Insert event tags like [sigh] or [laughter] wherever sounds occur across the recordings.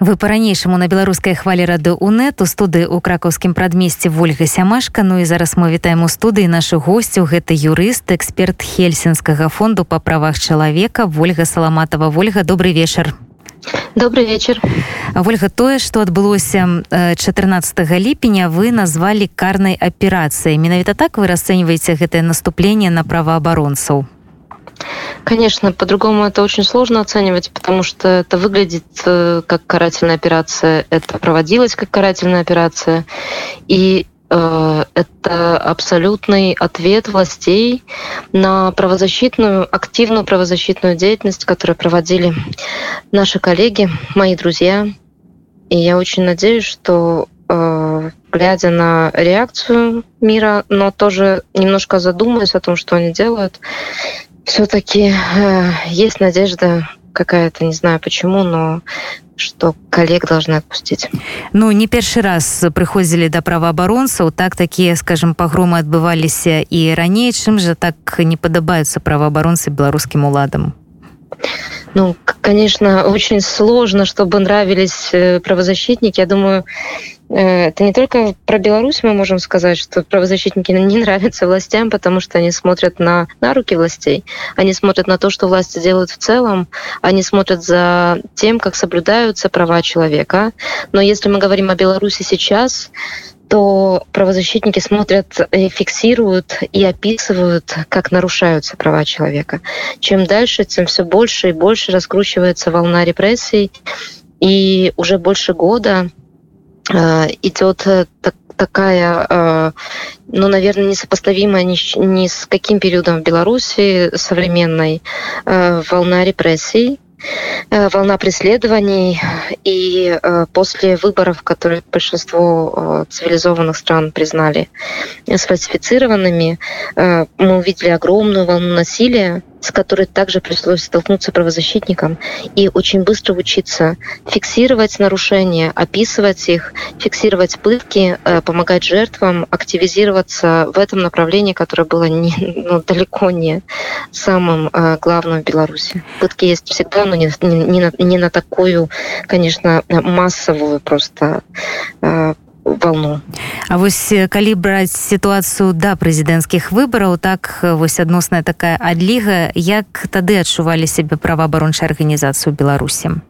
Вы по-ранейшаму на беларускай хвалі рады УНэт у студы ў кракаўскім прадмесці ольга сямашка Ну і зараз мы вітаем у студыі нашу госцю гэта юрыст эксперт хельсінскага фонду па правах чалавека ольга саламатова ольга добрый вечар добрый вечер ольга тое что адбылося 14 ліпеня вы назвалі карнай аперацыяй менавіта так вы расцэньваеце гэтае наступленне на праваабаронцаў Конечно, по-другому это очень сложно оценивать, потому что это выглядит э, как карательная операция, это проводилось как карательная операция, и э, это абсолютный ответ властей на правозащитную, активную правозащитную деятельность, которую проводили наши коллеги, мои друзья. И я очень надеюсь, что э, глядя на реакцию мира, но тоже немножко задумываясь о том, что они делают, все-таки э, есть надежда какая-то, не знаю почему, но что коллег должны отпустить. Ну не першы раз прыходзілі да праваабаронцаў так такія скажем пагромы адбываліся і раней чым жа так не падабаюцца праваабаронцы беларускім уладам ну конечно очень сложно чтобы нравились э, правозащитники я думаю Э, это не только про Беларусь мы можем сказать, что правозащитники не нравятся властям, потому что они смотрят на, на руки властей, они смотрят на то, что власти делают в целом, они смотрят за тем, как соблюдаются права человека. Но если мы говорим о Беларуси сейчас, то правозащитники смотрят, фиксируют и описывают, как нарушаются права человека. Чем дальше, тем все больше и больше раскручивается волна репрессий. И уже больше года Э, идет э, так, такая, э, ну, наверное, несопоставимая ни, ни с каким периодом в Беларуси современной волна репрессий, волна преследований. И после выборов, которые большинство цивилизованных стран признали сфальсифицированными, мы увидели огромную волну насилия, с которой также пришлось столкнуться правозащитникам и очень быстро учиться фиксировать нарушения, описывать их, фиксировать пытки, э, помогать жертвам активизироваться в этом направлении, которое было не, [laughs] ну, далеко не самым э, главным в Беларуси. Пытки есть всегда, но не, не, на, не на такую, конечно, массовую просто э, волну А вось калі браць сітуацыю да прэзідэнцкіх выбараў так вось адносная такая адліга як тады адчувалі сябе праваабарончай арганізацыю беларусі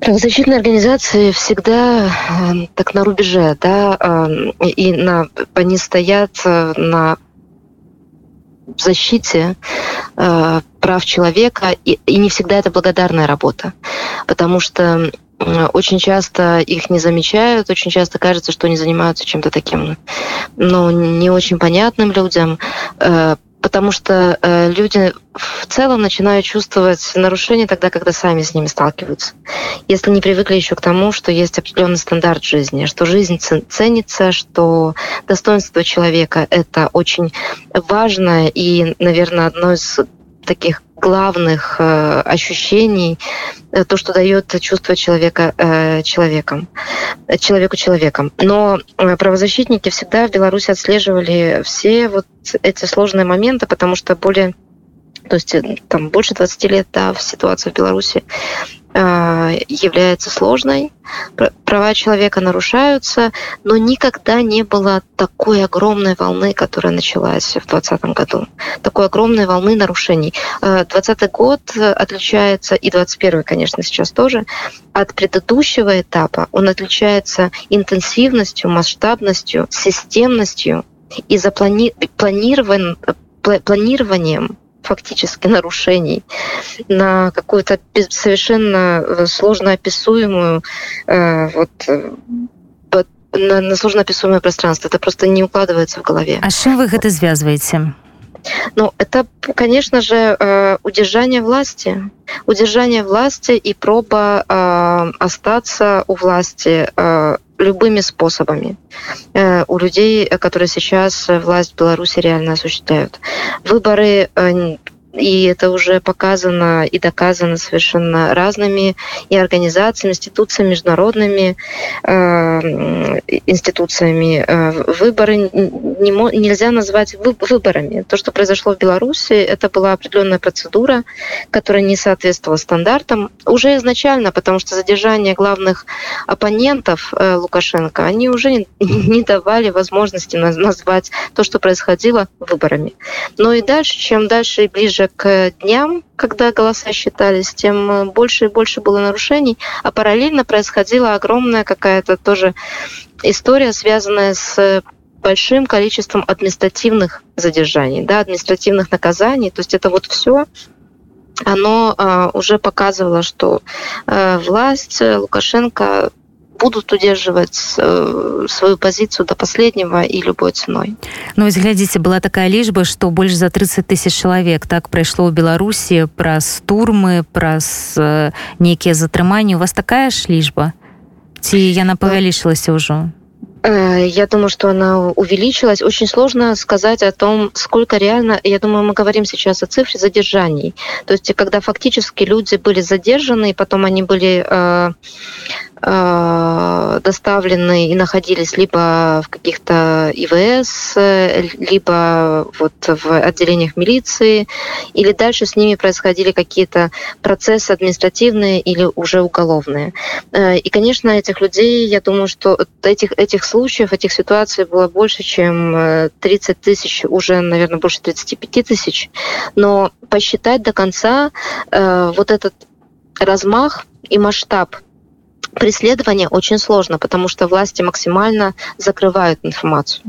правозащитные организации всегда э, так на рубеже да э, и на они стоят э, на защите э, прав человека и, и не всегда это благодарная работа потому что очень часто их не замечают, очень часто кажется, что они занимаются чем-то таким, ну, не очень понятным людям, э, потому что э, люди в целом начинают чувствовать нарушения тогда, когда сами с ними сталкиваются. Если не привыкли еще к тому, что есть определенный стандарт жизни, что жизнь ценится, что достоинство человека — это очень важно и, наверное, одно из таких главных э, ощущений, э, то, что дает чувство человека э, человеком, человеку человеком. Но э, правозащитники всегда в Беларуси отслеживали все вот эти сложные моменты, потому что более то есть э, там больше 20 лет да, ситуация в Беларуси Э, является сложной, права человека нарушаются, но никогда не было такой огромной волны, которая началась в 2020 году. Такой огромной волны нарушений. 2020 э, год отличается, и 2021, конечно, сейчас тоже, от предыдущего этапа. Он отличается интенсивностью, масштабностью, системностью и запланированием фактически нарушений на какую-то совершенно э, сложно описуемую э, вот э, на, на сложно описуемое пространство. Это просто не укладывается в голове. А с чем вы это связываете? Ну, это, конечно же, удержание власти. Удержание власти и проба остаться у власти любыми способами у людей, которые сейчас власть в Беларуси реально осуществляют. Выборы и это уже показано и доказано совершенно разными и организациями, институциями, международными э, институциями. Э, выборы не, нельзя назвать выборами. То, что произошло в Беларуси, это была определенная процедура, которая не соответствовала стандартам уже изначально, потому что задержание главных оппонентов э, Лукашенко, они уже не, [laughs] не давали возможности назвать то, что происходило выборами. Но и дальше, чем дальше и ближе ближе к дням, когда голоса считались, тем э, больше и больше было нарушений, а параллельно происходила огромная какая-то тоже история, связанная с большим количеством административных задержаний, да, административных наказаний. То есть это вот все оно э, уже показывало, что э, власть Лукашенко будут удерживать э, свою позицию до последнего и любой ценой. Ну, вось глядзіце была такая лічба што больш за 30 тысяч чалавек так прайшло ў беларусі праз турмы праз э, нейкія затрыманні у вас такая ж лічба ці яна павялічылася ўжо Э, я думаю, что она увеличилась. Очень сложно сказать о том, сколько реально, я думаю, мы говорим сейчас о цифре задержаний. То есть, когда фактически люди были задержаны, и потом они были э, э, доставлены и находились либо в каких-то ИВС, либо вот в отделениях милиции, или дальше с ними происходили какие-то процессы административные или уже уголовные. Э, и, конечно, этих людей, я думаю, что этих, этих случаев, этих ситуаций было больше, чем 30 э, тысяч, уже, наверное, больше 35 тысяч. Но посчитать до конца э, вот этот размах и масштаб преследование очень сложно, потому что власти максимально закрывают информацию.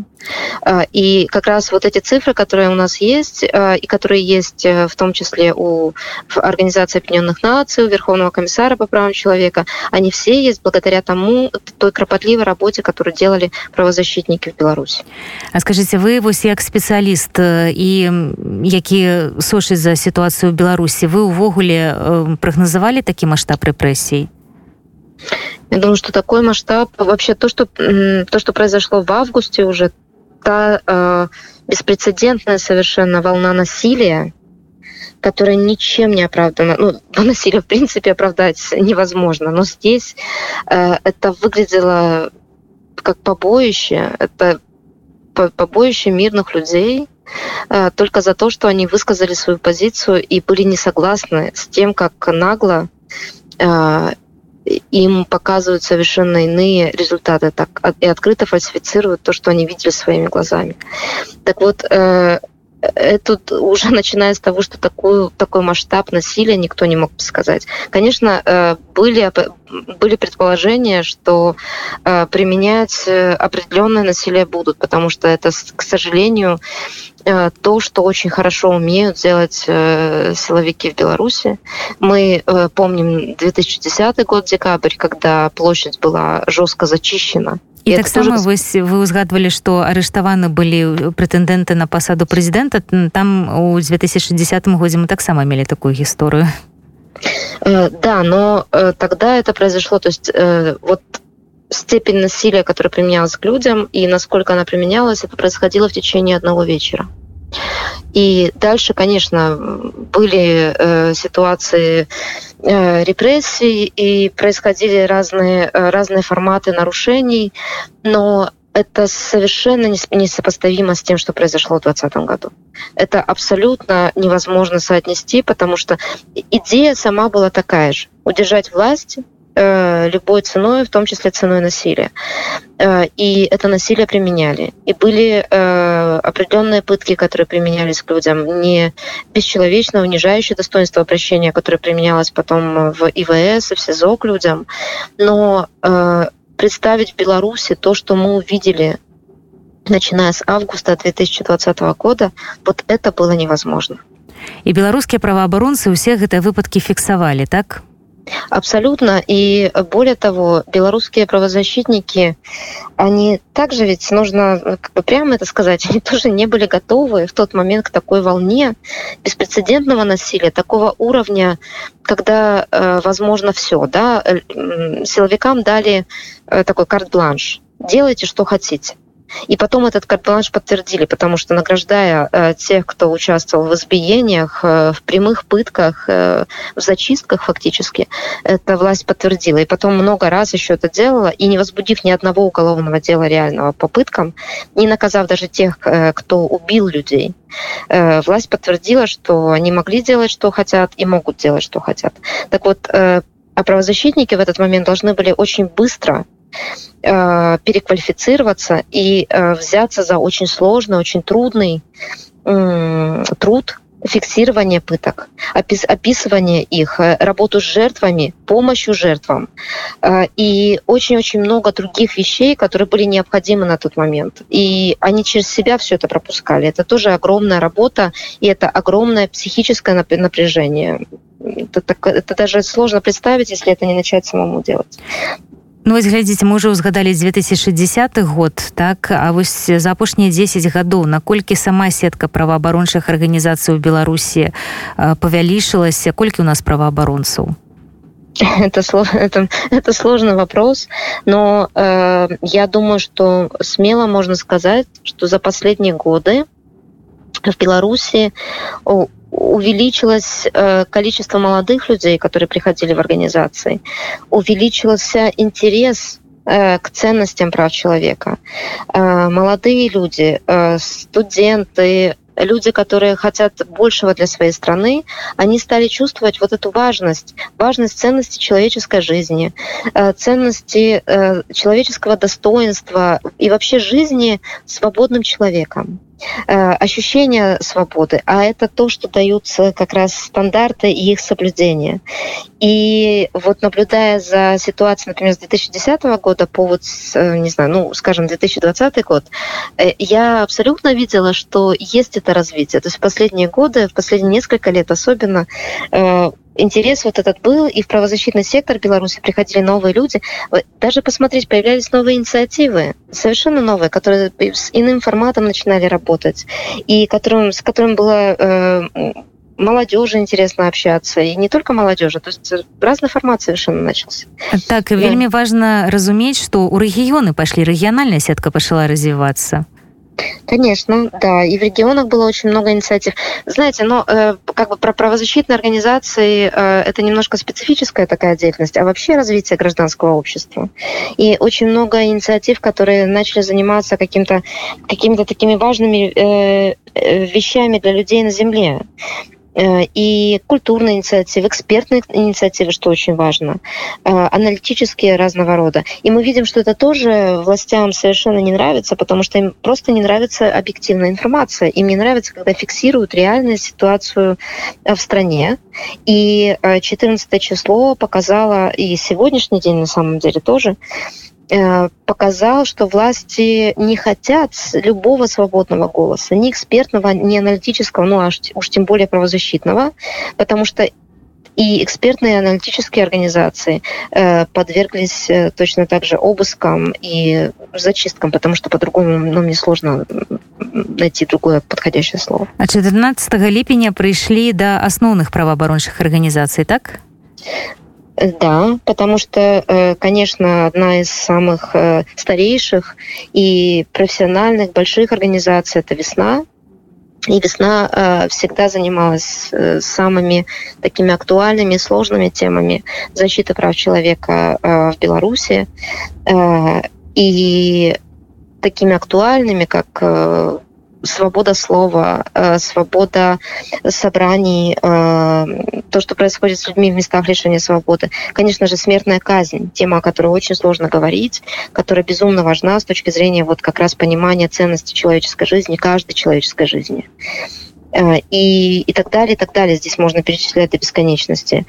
А, и как раз вот эти цифры, которые у нас есть, а, и которые есть э, в том числе у Организации Объединенных Наций, у Верховного комиссара по правам человека, они все есть благодаря тому, той кропотливой работе, которую делали правозащитники в Беларуси. А скажите, вы вось як спецыяліст і які сошыць за сітуацыю ў Беларусі, вы ўвогуле прагназавалі такі маштаб рэпрэсій? я думаю, что такой масштаб, вообще то, что, то, что произошло в августе уже, та э, беспрецедентная совершенно волна насилия, которая ничем не оправдана. Ну, [laughs] насилие, в принципе, оправдать невозможно, но здесь э, это выглядело как побоище. Это побоище мирных людей, э, только за то, что они высказали свою позицию и были не согласны с тем, как нагло э, им показывают совершенно иные результаты так, и открыто фальсифицируют то, что они видели своими глазами. Так вот, э, это уже [laughs] начиная с того, что такую, такой масштаб насилия никто не мог сказать. Конечно, э, были, были предположения, что э, применять определенное насилие будут, потому что это, к сожалению, Э, то, что очень хорошо умеют делать э, силовики в Беларуси. Мы э, помним 2010 год, декабрь, когда площадь была жестко зачищена. І, і таксама тоже... вось вы ўзгадвалі што арыштаваны былі прэтэндэнты на пасаду прэзідэнта там у 2010 годзе мы таксама мелі такую гісторыю да но тогда это произошло то есть вот степень насилия, которая применялась к людям, и насколько она применялась, это происходило в течение одного вечера. И дальше, конечно, были э, ситуации э, репрессий и происходили разные, э, разные форматы нарушений, но это совершенно несопоставимо с тем, что произошло в 2020 году. Это абсолютно невозможно соотнести, потому что идея сама была такая же. Удержать власть, любой ценой, в том числе ценой насилия. Э, и это насилие применяли. И были э, определенные пытки, которые применялись к людям, не бесчеловечно унижающее достоинство обращения, которое применялось потом в ИВС и в СИЗО к людям. Но представить в Беларуси то, что мы увидели начиная с августа 2020 года, вот это было невозможно. И белорусские правоабаронцы все гэтыя выпадки фиксовали, так? Абсолютно. И более того, белорусские правозащитники, они также ведь, нужно как бы прямо это сказать, [laughs] они тоже не были готовы в тот момент к такой волне беспрецедентного насилия, такого уровня, когда э, возможно все. Да? Силовикам дали э, такой карт-бланш. Делайте, что хотите. И потом этот карт-бланш подтвердили, потому что награждая э, тех, кто участвовал в избиениях, э, в прямых пытках, э, в зачистках фактически, эта власть подтвердила. И потом много раз еще это делала, и не возбудив ни одного уголовного дела реального по пыткам, не наказав даже тех, э, кто убил людей, э, власть подтвердила, что они могли делать, что хотят, и могут делать, что хотят. Так вот, э, а правозащитники в этот момент должны были очень быстро переквалифицироваться и э, взяться за очень сложный, очень трудный э, труд фиксирование пыток, опис, описывание их, э, работу с жертвами, помощью жертвам э, и очень-очень много других вещей, которые были необходимы на тот момент. И они через себя все это пропускали. Это тоже огромная работа, и это огромное психическое напряжение. Это, это даже сложно представить, если это не начать самому делать. Ну, вось глядзіце мы ўжо ўзгадалі 2010 год так а вось за апошнія 10 гадоў наколькі сама сетка праваабарончых арганізацый у беларусі павялічылася колькі у нас праваабаронцаў [laughs] это сложно это, это сложный вопрос но э, я думаю что смело можно сказать что за последние годы в беларуси увеличилось э, количество молодых людей, которые приходили в организации, увеличился интерес э, к ценностям прав человека. Э, молодые люди, студенты, люди, которые хотят большего для своей страны, они стали чувствовать вот эту важность, важность ценности человеческой жизни, ценности человеческого достоинства и вообще жизни свободным человеком. Э, ощущение свободы, а это то, что даются как раз стандарты и их соблюдение. И вот наблюдая за ситуацией, например, с 2010 года по вот, э, не знаю, ну, скажем, 2020 год, э, я абсолютно видела, что есть это развитие. То есть в последние годы, в последние несколько лет особенно, интерес вот этот был, и в правозащитный сектор Беларуси приходили новые люди. Даже посмотреть, появлялись новые инициативы, совершенно новые, которые с иным форматом начинали работать, и которым, с которым было э, молодежи интересно общаться и не только молодежи то есть разный формат совершенно начался так да. вельмі важно разуметь что у рэгіёны пошли рэгіянальная сетка пошла развиваться Конечно, да. И в регионах было очень много инициатив. Знаете, но э, как бы про правозащитные организации э, это немножко специфическая такая деятельность, а вообще развитие гражданского общества. И очень много инициатив, которые начали заниматься каким-то какими-то такими важными э, э вещами для людей на земле. Э, и культурные инициативы, экспертные инициативы, что очень важно, э, аналитические разного рода. И мы видим, что это тоже властям совершенно не нравится, потому что им просто не нравится объективная информация. Им не нравится, когда фиксируют реальную ситуацию э, в стране. И 14 число показало, и сегодняшний день на самом деле тоже, показал, что власти не хотят любого свободного голоса, ни экспертного, ни аналитического, ну аж уж тем более правозащитного, потому что и экспертные аналитические организации э, подверглись э, точно так же обыскам и зачисткам, потому что по-другому ну, мне сложно найти другое подходящее слово. А 14 ліпеня пришли до основных правоабарончых организаций, так? Да, потому что, э, конечно, одна из самых э, старейших и профессиональных больших организаций это «Весна», и весна э, всегда занималась э, самыми такими актуальными, сложными темами защиты прав человека э, в Беларуси. Э, и такими актуальными, как э, свобода слова, э, свобода собраний, э, то, что происходит с людьми в местах лишения свободы. Конечно же, смертная казнь, тема, о которой очень сложно говорить, которая безумно важна с точки зрения вот как раз понимания ценности человеческой жизни, каждой человеческой жизни. Э, и, и так далее, и так далее. Здесь можно перечислять до бесконечности.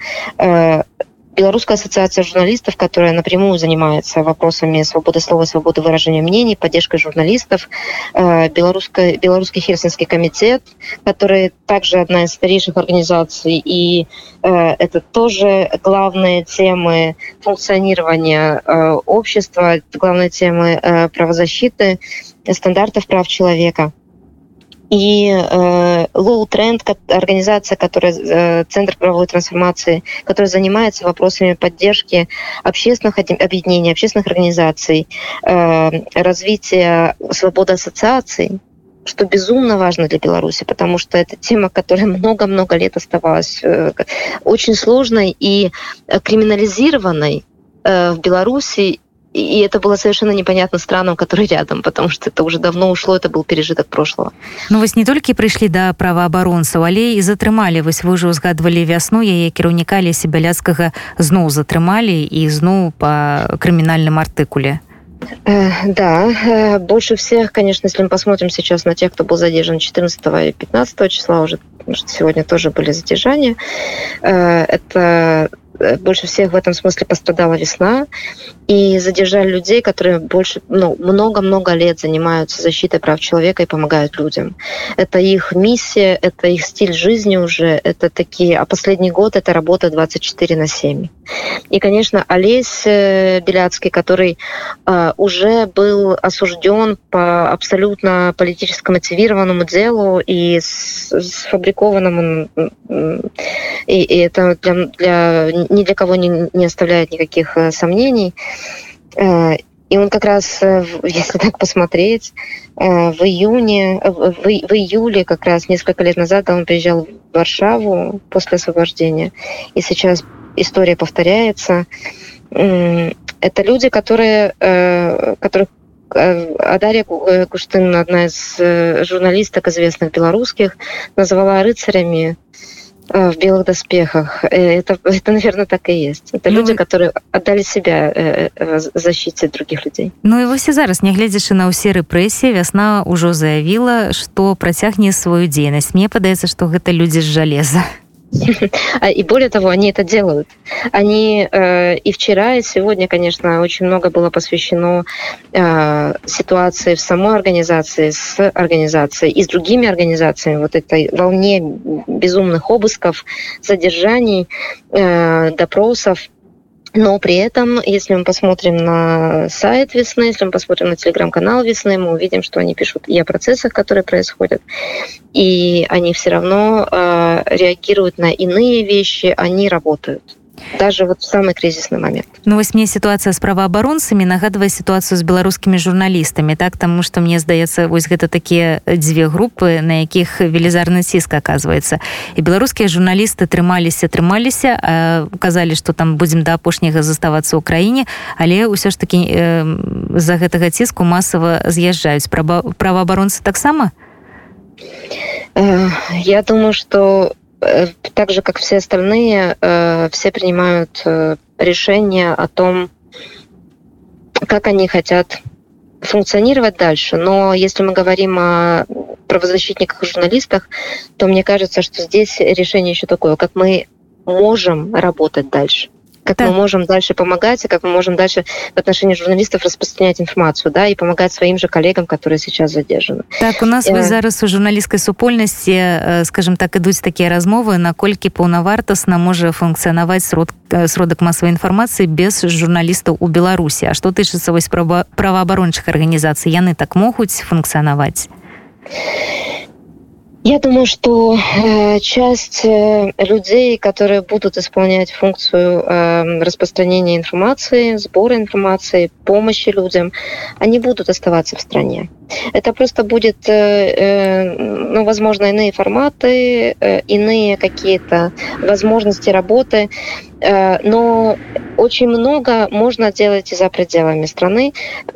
Белорусская ассоциация журналистов, которая напрямую занимается вопросами свободы слова, свободы выражения мнений, поддержкой журналистов, э, Белорусский, Белорусский Хельсинский комитет, который также одна из старейших организаций, и э, это тоже главные темы функционирования э, общества, главные темы правозащиты, стандартов прав человека. И э, Low Trend, организация, которая э, Центр правовой трансформации, которая занимается вопросами поддержки общественных объединений, общественных организаций, э, развития свободы ассоциаций, что безумно важно для Беларуси, потому что это тема, которая много-много лет оставалась э, очень сложной и криминализированной э, в Беларуси и это было совершенно непонятно странам которые рядом потому что это уже давно ушло это был пережиток прошлого ну вось не толькі прыйшлі да праваабаронцаў але і затрымалі вось вы ўжо узгадвалі вясну яе кіраўніка леся бяляцкага зноў затрымалі і зноў по крымінальным артыкуле э, Да, э, больше всех, конечно, если мы посмотрим сейчас на тех, кто был задержан 14 и 15 числа, уже сегодня тоже были задержания, э, это Э, больше всех в этом смысле пострадала весна, и задержали людей, которые больше, ну, много-много лет занимаются защитой прав человека и помогают людям. Это их миссия, это их стиль жизни уже, это такие, а последний год это работа 24 на 7. И, конечно, Олесь э, Беляцкий, который э, уже был осужден по абсолютно политически мотивированному делу и сфабрикованному, и, и это для, для ни для кого не, не оставляет никаких э, сомнений. Э, и он как раз, [laughs] если так посмотреть, в июне, в, в июле как раз несколько лет назад он приезжал в Варшаву после освобождения. И сейчас история повторяется. Это люди, которые, которых а Дарья Куштын, одна из журналисток известных белорусских, назвала рыцарями Э, в белых доспехах. Э, это, [laughs] это, наверное, так и есть. Это ну, люди, которые отдали себя э, защите других людей. Ну і вось і зараз нягледзячы на ўсе рэпрэсіі вясна ўжо заявіла што працягне сваю дзейнасць мне падаецца што гэта людзі з жалеза А, и более того, они это делают. Они э, и вчера, и сегодня, конечно, очень много было посвящено э, ситуации в самой организации, с организацией и с другими организациями, вот этой волне безумных обысков, задержаний, э, допросов. Но при этом, если мы посмотрим на сайт весны, если мы посмотрим на телеграм-канал весны, мы увидим, что они пишут и о процессах, которые происходят, и они все равно э, реагируют на иные вещи, они работают даже вот в самый кризисный момент. Ну вось мне ситуация с праваабаронцамі нагадвае ситуацию с беларускімі журналістамі так? Тому что мне здаецца вось гэта такія дзве групы на якіх велізарны ціск оказывается і беларускія журналісты трымаліся трымаліся указалі что там будем до апошняга заставацца ў краіне але ўсё ж таки э, за гэтага ціску масава з'язджаюць. Праваабаронцы таксама? Э, я думаю что так же, как все остальные, э, все принимают э, решение о том, как они хотят функционировать дальше. Но если мы говорим о правозащитниках и журналистах, то мне кажется, что здесь решение еще такое, как мы можем работать дальше как так. мы можем дальше помогать, и как мы можем дальше в отношении журналистов распространять информацию, да, и помогать своим же коллегам, которые сейчас задержаны. Так, у нас э... зараз у журналістской супольнасці, э, скажем так, ідуць такія размовы, наколькі паўнавартасна можа функцыянаваць срод, э, сродак масавай інфармацыі без журналістаў у Беларусі. А што тычыцца вось праваабарончых арганізацый, яны так могуць функцыянаваць? Я думаю, что э, часть э, людей, которые будут исполнять функцию э, распространения информации, сбора информации, помощи людям, они будут оставаться в стране. Это просто будет, э, э, ну, возможно, иные форматы, э, иные какие-то возможности работы. Э, но очень много можно делать и за пределами страны.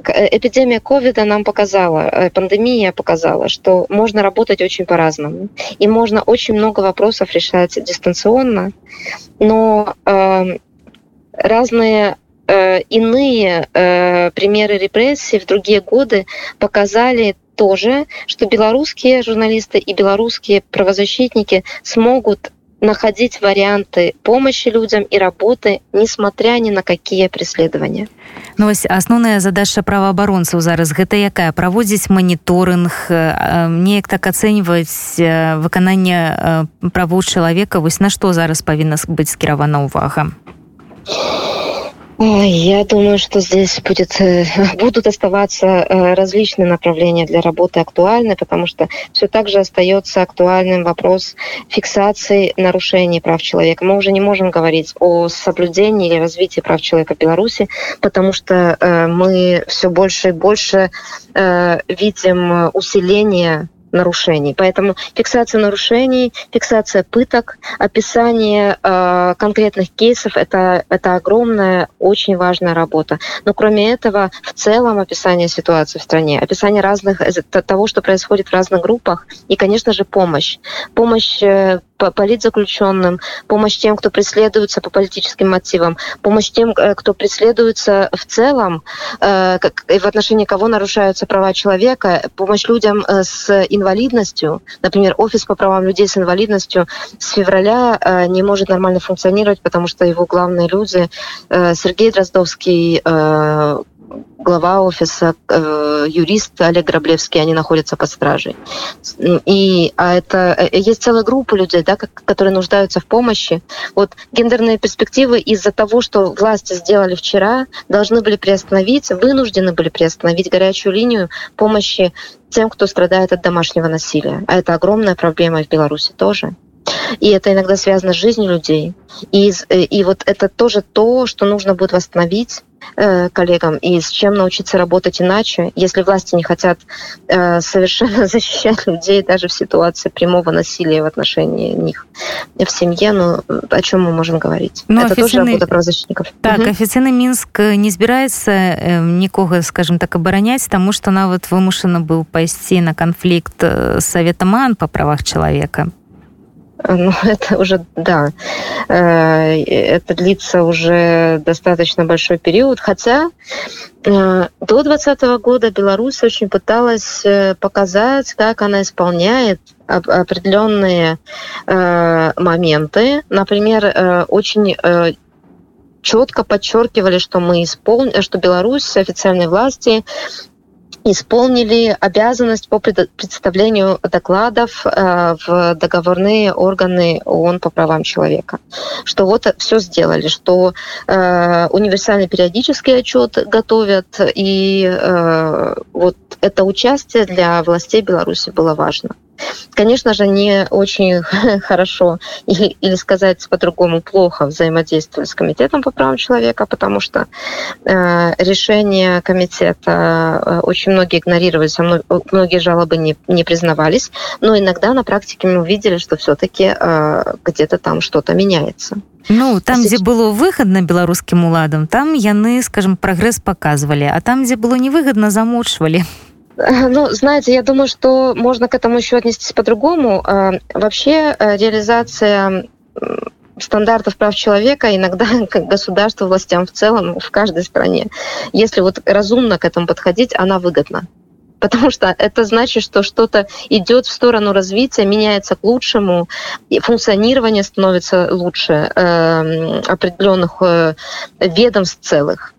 Э, эпидемия ковида нам показала, э, пандемия показала, что можно работать очень по-разному. И можно очень много вопросов решать дистанционно, но э, разные иные примеры репрессий в другие годы показали тоже, что белорусские журналисты и белорусские правозащитники смогут находить варианты помощи людям и работы, несмотря ни на какие преследования. Ну, вось асноўная задача праваабаронцаў зараз гэта якая? Праводзіць маніторынг неяк так ацэньваць выкананне правоў чалавека. Вось на што зараз павінна быць скіравана ўвага Я думаю, что здесь будет, э, [laughs] будут оставаться э, различные направления для работы актуальны, потому что все так же остается актуальным вопрос фиксации нарушений прав человека. Мы уже не можем говорить о соблюдении или развитии прав человека в Беларуси, потому что э, мы все больше и больше видим усиление нарушений. Поэтому фиксация нарушений, фиксация пыток, описание э, конкретных кейсов это, это огромная, очень важная работа. Но кроме этого, в целом описание ситуации в стране, описание разных того, что происходит в разных группах, и, конечно же, помощь. Помощь э, политзаключенным, помощь тем, кто преследуется по политическим мотивам, помощь тем, э, кто преследуется в целом, э, в отношении кого нарушаются права человека, помощь людям э, с инвалидностью. Например, офис по правам людей с инвалидностью с февраля не может нормально функционировать, потому что его главные люди, Сергей Дроздовский, глава офиса, э, юрист Олег Граблевский, они находятся под стражей. И а это э, есть целая группа людей, да, которые нуждаются в помощи. Вот гендерные перспективы из-за того, что власти сделали вчера, должны были приостановить, вынуждены были приостановить горячую линию помощи тем, кто страдает от домашнего насилия. А это огромная проблема в Беларуси тоже. И это иногда связано с жизнью людей. И, э, и вот это тоже то, что нужно будет восстановить э, коллегам и с чем научиться работать иначе, если власти не хотят э, совершенно [laughs] защищать людей даже в ситуации прямого насилия в отношении них в семье, ну о чем мы можем говорить? Ну, Это официальный... тоже работа правозащитников. Так, угу. официальный Минск не збирается э, никого, скажем так, оборонять, тому что нават вымушаны был пойти на конфликт э, с Советом АН по правах человека. Ну, [laughs] это уже, да, э, это длится уже достаточно большой период, хотя э, до 2020 года Беларусь очень пыталась э, показать, как она исполняет определенные моменты. Например, очень четко подчеркивали, что мы исполнили, что Беларусь, официальные власти исполнили обязанность по представлению докладов э, в договорные органы ООН по правам человека. Что вот все сделали, что э, универсальный периодический отчет готовят, и э, вот это участие для властей Беларуси было важно. Конечно же, не очень [laughs] хорошо или, или сказать по-другому плохо взаимодействовали с комитетом по правам человека, потому что э, решения комитета э, очень многие игнорировались, а многие жалобы не, не признавались, но иногда на практике мы увидели, что все-таки э, где-то там что-то меняется. Ну там дзе было выгодна беларускім уладам там яны скажем прагрэс показывалі а там дзе было невыгодна замочвалі Ну, знаете, я думаю, что можно к этому еще отнестись по-другому. А, вообще э, реализация стандартов прав человека иногда [laughs] как государство властям в целом в каждой стране. Если вот разумно к этому подходить, она выгодна потому что это значит, что что-то идет в сторону развития, меняется к лучшему, и функционирование становится лучше э, определенных э, ведомств целых.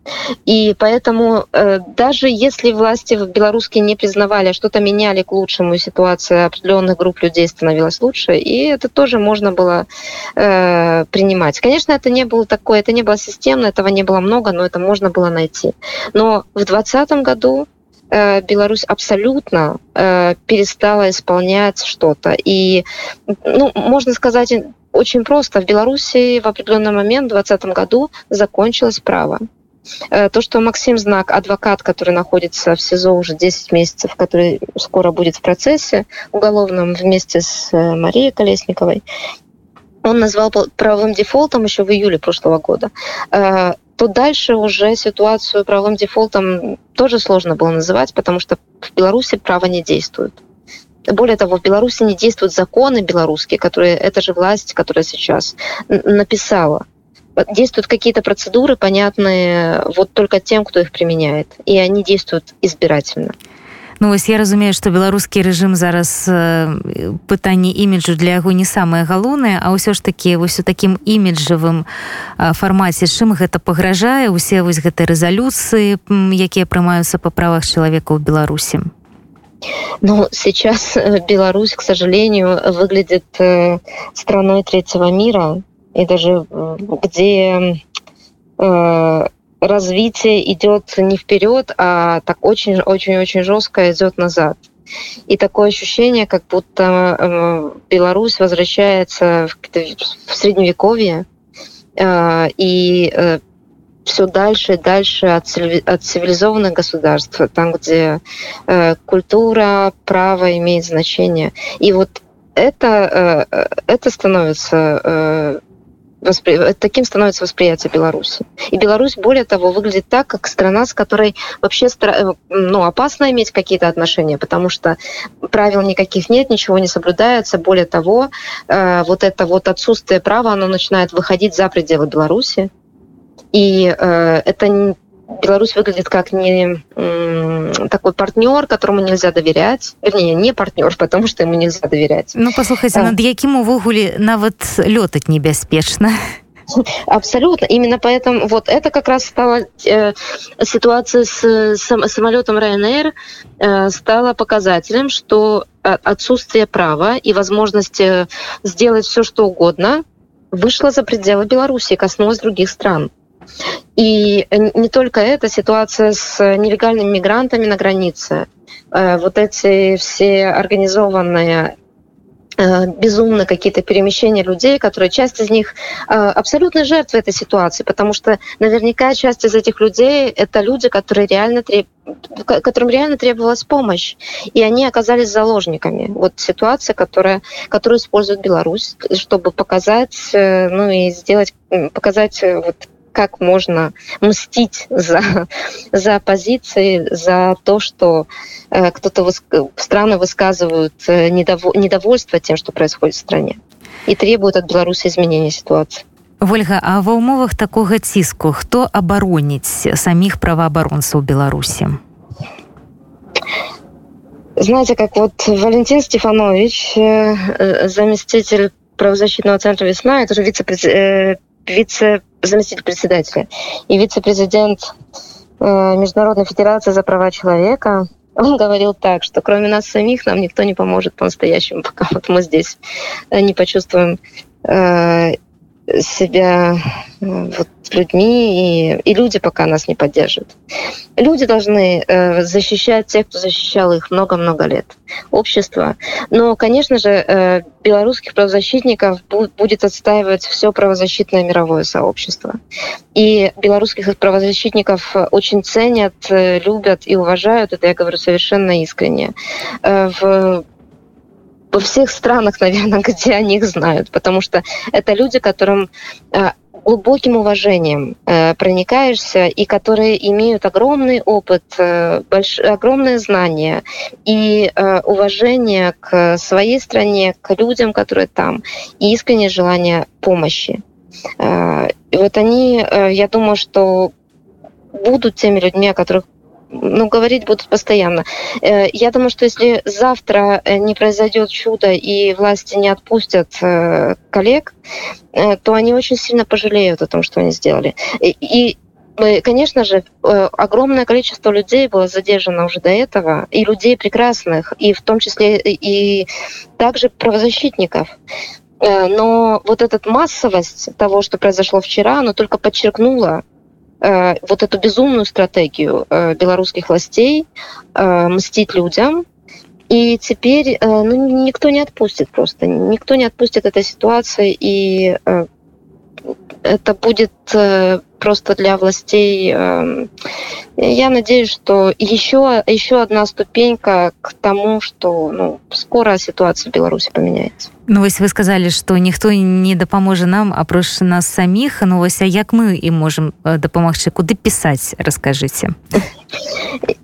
И поэтому э, даже если власти в белорусские не признавали, а что-то меняли к лучшему, ситуация определенных групп людей становилась лучше, и это тоже можно было э, принимать. Конечно, это не было такое, это не было системно, этого не было много, но это можно было найти. Но в 2020 году Беларусь абсолютно э, перестала исполнять что-то. И, ну, можно сказать, очень просто. В Беларуси в определенный момент, в 2020 году, закончилось право. Э, то, что Максим Знак, адвокат, который находится в СИЗО уже 10 месяцев, который скоро будет в процессе уголовном вместе с Марией Колесниковой, он назвал правовым дефолтом еще в июле прошлого года то дальше уже ситуацию правовым дефолтом тоже сложно было называть, потому что в Беларуси право не действует. Более того, в Беларуси не действуют законы белорусские, которые эта же власть, которая сейчас написала. Действуют какие-то процедуры, понятные вот только тем, кто их применяет. И они действуют избирательно. Ну вось я разумею што беларускі рэжым зараз э, пытанне іміджу для яго не самае галоўнае а ўсё ж такі вось у такім іміджавым э, фармаце чым гэта пагражае усе вось гэтай рэзалюцыі якія прымаюцца па правах чалавека ў беларусі? Ну, сейчас э, Беларусь, к сожалению, выглядит э, страной третьего мира, и даже где развитие идет не вперед, а так очень-очень-очень жестко идет назад. И такое ощущение, как будто э, Беларусь возвращается в, в средневековье, э, и э, все дальше и дальше от, от цивилизованных государств, там, где культура, право имеет значение. И вот это, это становится воспри... таким становится восприятие Беларуси. И Беларусь, более того, выглядит так, как страна, с которой вообще э, ну, опасно иметь какие-то отношения, потому что правил никаких нет, ничего не соблюдается. Более того, э, вот это вот отсутствие права, оно начинает выходить за пределы Беларуси. И э, это Беларусь выглядит как не такой партнер, которому нельзя доверять. Вернее, не партнер, [laughs] потому что ему нельзя доверять. Ну, послухайте, над яким увогуле нават лётать небяспечна. [laughs] Абсолютно. Именно поэтому вот это как раз стала э, ситуация с, с самолетом Ryanair э, стала показателем, что отсутствие права и возможности сделать все, что угодно, вышло за пределы Беларуси и коснулось других стран. И не только эта ситуация с нелегальными мигрантами на границе, э, вот эти все организованные э, безумно какие-то перемещения людей, которые часть из них э, абсолютно жертвы этой ситуации, потому что наверняка часть из этих людей это люди, которые реально треб... которым реально требовалась помощь, и они оказались заложниками. Вот ситуация, которая, которую использует Беларусь, чтобы показать, ну и сделать, показать вот как можно мстить за, за позиции, за то, что э, кто-то выс... страны высказывают э, недов... недовольство тем, что происходит в стране, и требуют от Беларуси изменения ситуации. Вольга, а ва ўмовах такога ціску хто абароніць саміх праваабаронцаў Беларусі? Знаете, как вот Валентин Стефанович, э, заместитель правозащитного центра «Весна», это же вице-президент вице заместитель председателя и вице-президент э, Международной Федерации за права человека, он говорил так, что кроме нас самих нам никто не поможет по-настоящему, пока вот мы здесь э, не почувствуем э, себя э, вот, людьми, и, и люди пока нас не поддерживают. Люди должны э, защищать тех, кто защищал их много-много лет. Общество. Но, конечно же, э, белорусских правозащитников бу- будет отстаивать все правозащитное мировое сообщество. И белорусских правозащитников очень ценят, э, любят и уважают, это я говорю совершенно искренне. Э, в во всех странах, [laughs] наверное, где они их знают, потому что это люди, которым э, глубоким уважением э, проникаешься и которые имеют огромный опыт, э, больш... огромное знание и э, уважение к своей стране, к людям, которые там, и искреннее желание помощи. Э, и вот они, э, я думаю, что будут теми людьми, о которых ну, говорить будут постоянно. Э, я думаю, что если завтра э, не произойдет чудо и власти не отпустят э, коллег, то они очень сильно пожалеют о том, что они сделали. И, конечно же, огромное количество людей было задержано уже до этого, и людей прекрасных, и в том числе и также правозащитников. Но вот эта массовость того, что произошло вчера, она только подчеркнула вот эту безумную стратегию э, белорусских властей э, мстить людям. И теперь ну, никто не отпустит просто, никто не отпустит этой ситуации, и это будет просто для властей. Я надеюсь, что еще, еще одна ступенька к тому, что ну, скоро ситуация в Беларуси поменяется. Ну вось вы сказали что ніхто не дапаможа нам апроч нас саміх ну вось а як мы і можем э, дапамагчы куды пісаць расскажите [laughs]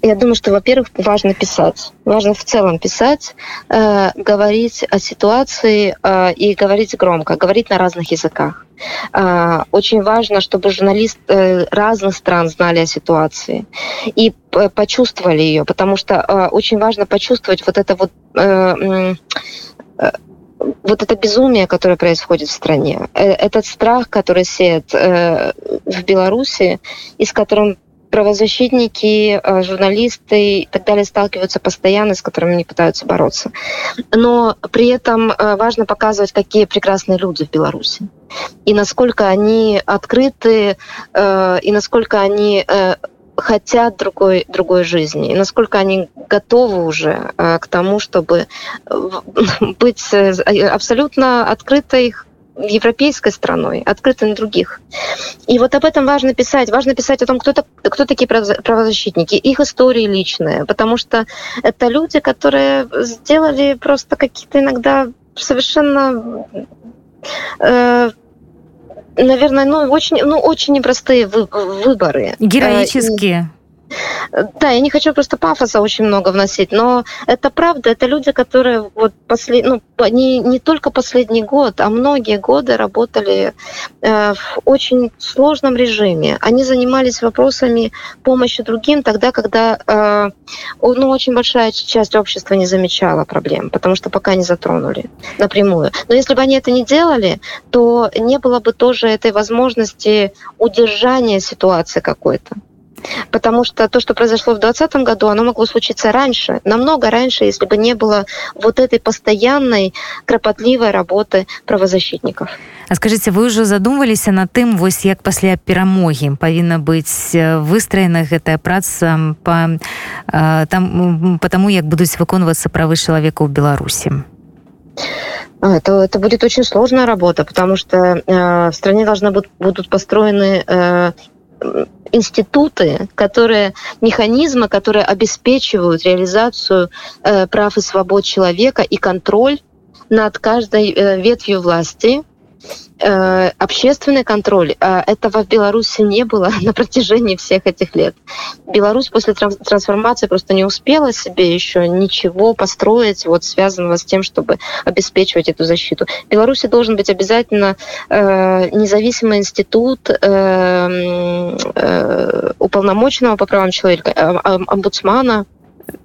я думаю что во-первых важно писать важно в целом писать э, говорить о ситуации э, и говорить громко говорить на разных языках э, очень важно чтобы журналист э, разных стран знали о ситуации и почувствовали ее потому что э, очень важно почувствовать вот это вот э, э, вот это безумие, которое происходит в стране, этот страх, который сеет в Беларуси, и с которым правозащитники, журналисты и так далее сталкиваются постоянно, с которыми они пытаются бороться. Но при этом важно показывать, какие прекрасные люди в Беларуси. И насколько они открыты, э, и насколько они э, хотят другой, другой жизни, и насколько они готовы уже э, к тому, чтобы [laughs] быть э, абсолютно открытой европейской страной, открытой на других. И вот об этом важно писать. Важно писать о том, кто, кто такие правозащитники, их истории личные, потому что это люди, которые сделали просто какие-то иногда совершенно э, наверное, ну очень, ну очень непростые вы, выборы. Героические. Да, я не хочу просто пафоса очень много вносить, но это правда, это люди, которые вот послед... ну, не, не только последний год, а многие годы работали э, в очень сложном режиме. Они занимались вопросами помощи другим тогда, когда э, ну, очень большая часть общества не замечала проблем, потому что пока не затронули напрямую. Но если бы они это не делали, то не было бы тоже этой возможности удержания ситуации какой-то. Потому что то, что произошло в 2020 году, оно могло случиться раньше, намного раньше, если бы не было вот этой постоянной, кропотливой работы правозащитников. А скажите, вы уже задумывались над тым, вось як пасля перамогі павінна быць выстроена гэтая праца по, там, по тому, як будуць выконвацца правы чалавека ў Беларусі? Это, это будет очень сложная работа, потому что э, в стране должны будут, будут построены э, институты, которые, механизмы, которые обеспечивают реализацию э, прав и свобод человека и контроль над каждой э, ветвью власти, Э, общественный контроль. А этого в Беларуси не было [laughs] на протяжении всех этих лет. Беларусь после трансформации просто не успела себе еще ничего построить, вот связанного с тем, чтобы обеспечивать эту защиту. В Беларуси должен быть обязательно э, независимый институт э, э, уполномоченного по правам человека, э, омбудсмана,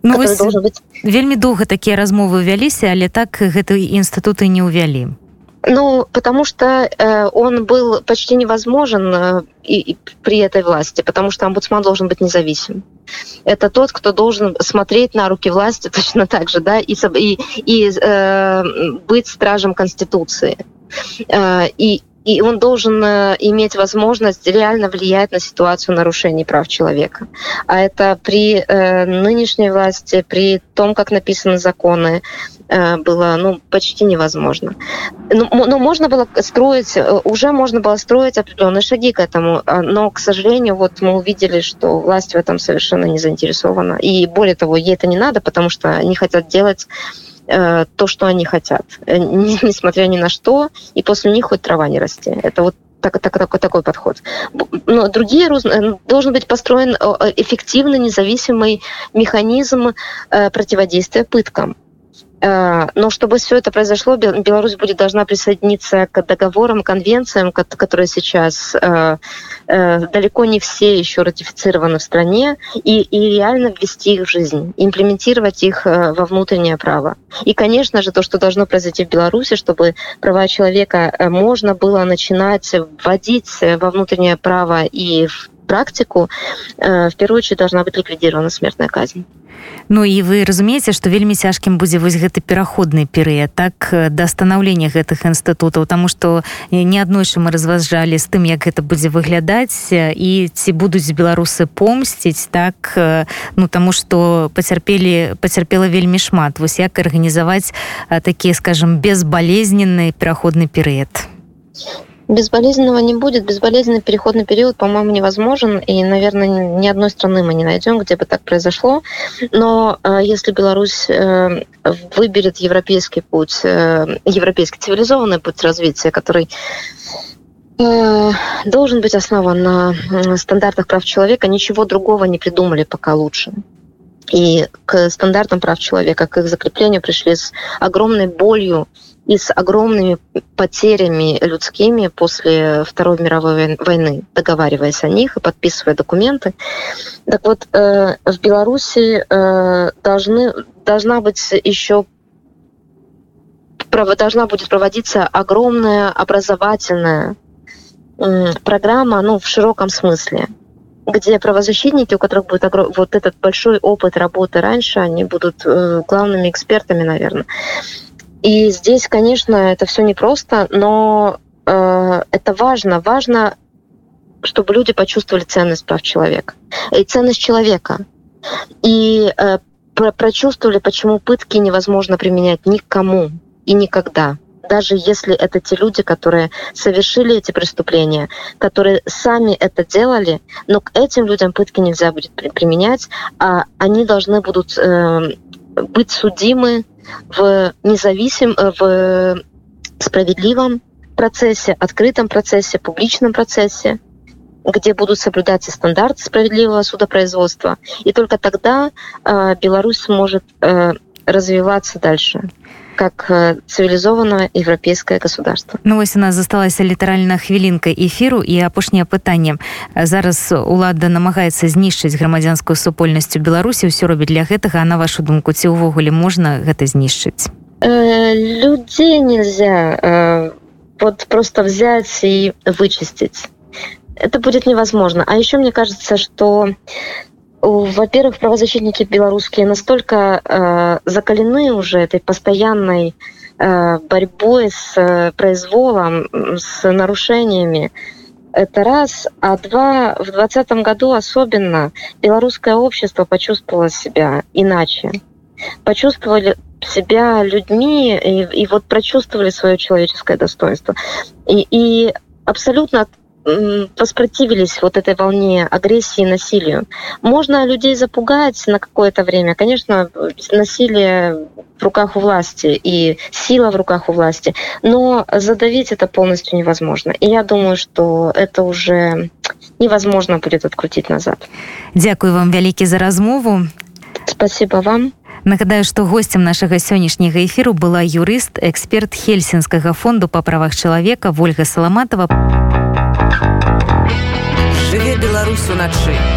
Ну, вось, быть... вельмі доўга такія размовы вяліся але так гэты інстытуты не ўвялі ну, потому что э, он был почти невозможен э, и, и при этой власти, потому что омбудсман должен быть независим. Это тот, кто должен смотреть на руки власти [laughs] точно так же, да, и, и, и э, быть стражем Конституции. Э, и, и он должен э, иметь возможность реально влиять на ситуацию нарушений прав человека. А это при э, нынешней власти, при том, как написаны законы, было ну, почти невозможно. Но, ну, но можно было строить, э, уже можно было строить определенные шаги к этому, а, но, к сожалению, вот мы увидели, что власть в этом совершенно не заинтересована. И более того, ей это не надо, потому что они хотят делать э, то, что они хотят, э, [laughs] несмотря ни на что, и после них хоть трава не расти. Это вот так, так, такой, такой подход. Но другие должен быть построен эффективный, независимый механизм противодействия пыткам. Э, но чтобы все это произошло, Беларусь будет должна присоединиться к договорам, конвенциям, которые сейчас э, э, далеко не все еще ратифицированы в стране, и, и реально ввести их в жизнь, имплементировать их во внутреннее право. И, конечно же, то, что должно произойти в Беларуси, чтобы права человека можно было начинать вводить во внутреннее право и в практику, в первую очередь должна быть ликвидирована смертная казнь. Ну і вы разумееце што вельмі цяжкім будзе вось гэты пераходны перыяд так да станаўлення гэтых інстытутаў таму што неаднойчы мы разважалі з тым як гэта будзе выглядаць і ці будуць беларусы помсціць так ну таму што пацярпелі пацярпела вельмі шмат. Вось як арганізаваць такі скажем безбалезненны пераходны перыяд Безболезненного не будет. Безболезненный переходный период, по-моему, невозможен. И, наверное, ни одной страны мы не найдем, где бы так произошло. Но э, если Беларусь э, выберет европейский путь, э, европейский цивилизованный путь развития, который э, должен быть основан на стандартах прав человека, ничего другого не придумали пока лучше. И к стандартам прав человека, к их закреплению пришли с огромной болью и с огромными потерями людскими после Второй мировой войны, договариваясь о них и подписывая документы. Так вот, э, в Беларуси э, должны, должна быть еще должна будет проводиться огромная образовательная программа, ну, в широком смысле, где правозащитники, у которых будет вот этот большой опыт работы раньше, они будут э, главными экспертами, наверное. И здесь, конечно, это все непросто, но э, это важно. Важно, чтобы люди почувствовали ценность прав человека. И ценность человека. И э, про прочувствовали, почему пытки невозможно применять никому и никогда даже если это те люди, которые совершили эти преступления, которые сами это делали, но к этим людям пытки нельзя будет применять, а они должны будут э, быть судимы в независимом, э, в справедливом процессе, открытом процессе, публичном процессе, где будут соблюдаться стандарты справедливого судопроизводства. И только тогда э, Беларусь сможет э, развиваться дальше как э, цивилизованное европейское государство. Ну вось у нас засталася літаральна хвілінка эфіру і апошняе пытанне зараз улада намагаецца знішчыць грамадзянскую супольнасцю беларусі ўсё робіць для гэтага. А на вашу думку ці ўвогуле можна гэта знішчыць? Э, людзей нельзя э, вот просто взять и вычистить. Это будет невозможно. А еще мне кажется что во-первых, правозащитники белорусские настолько э, закалены уже этой постоянной э, борьбой с э, произволом, с нарушениями. Это раз. А два, в 2020 году особенно белорусское общество почувствовало себя иначе. Почувствовали себя людьми и, и вот прочувствовали свое человеческое достоинство. И, и абсолютно воспротивились вот этой волне агрессии и насилию. Можно людей запугать на какое-то время. Конечно, насилие в руках у власти и сила в руках у власти, но задавить это полностью невозможно. И я думаю, что это уже невозможно будет открутить назад. Дякую вам вялікі за размову. Спасибо вам. Нагадаю, што госцем нашага сённяшняга эфіру была юрыст, эксперт хельсінскага фонду па правах чалавека Вольга Саламатова. Жыве Беларусь уначы.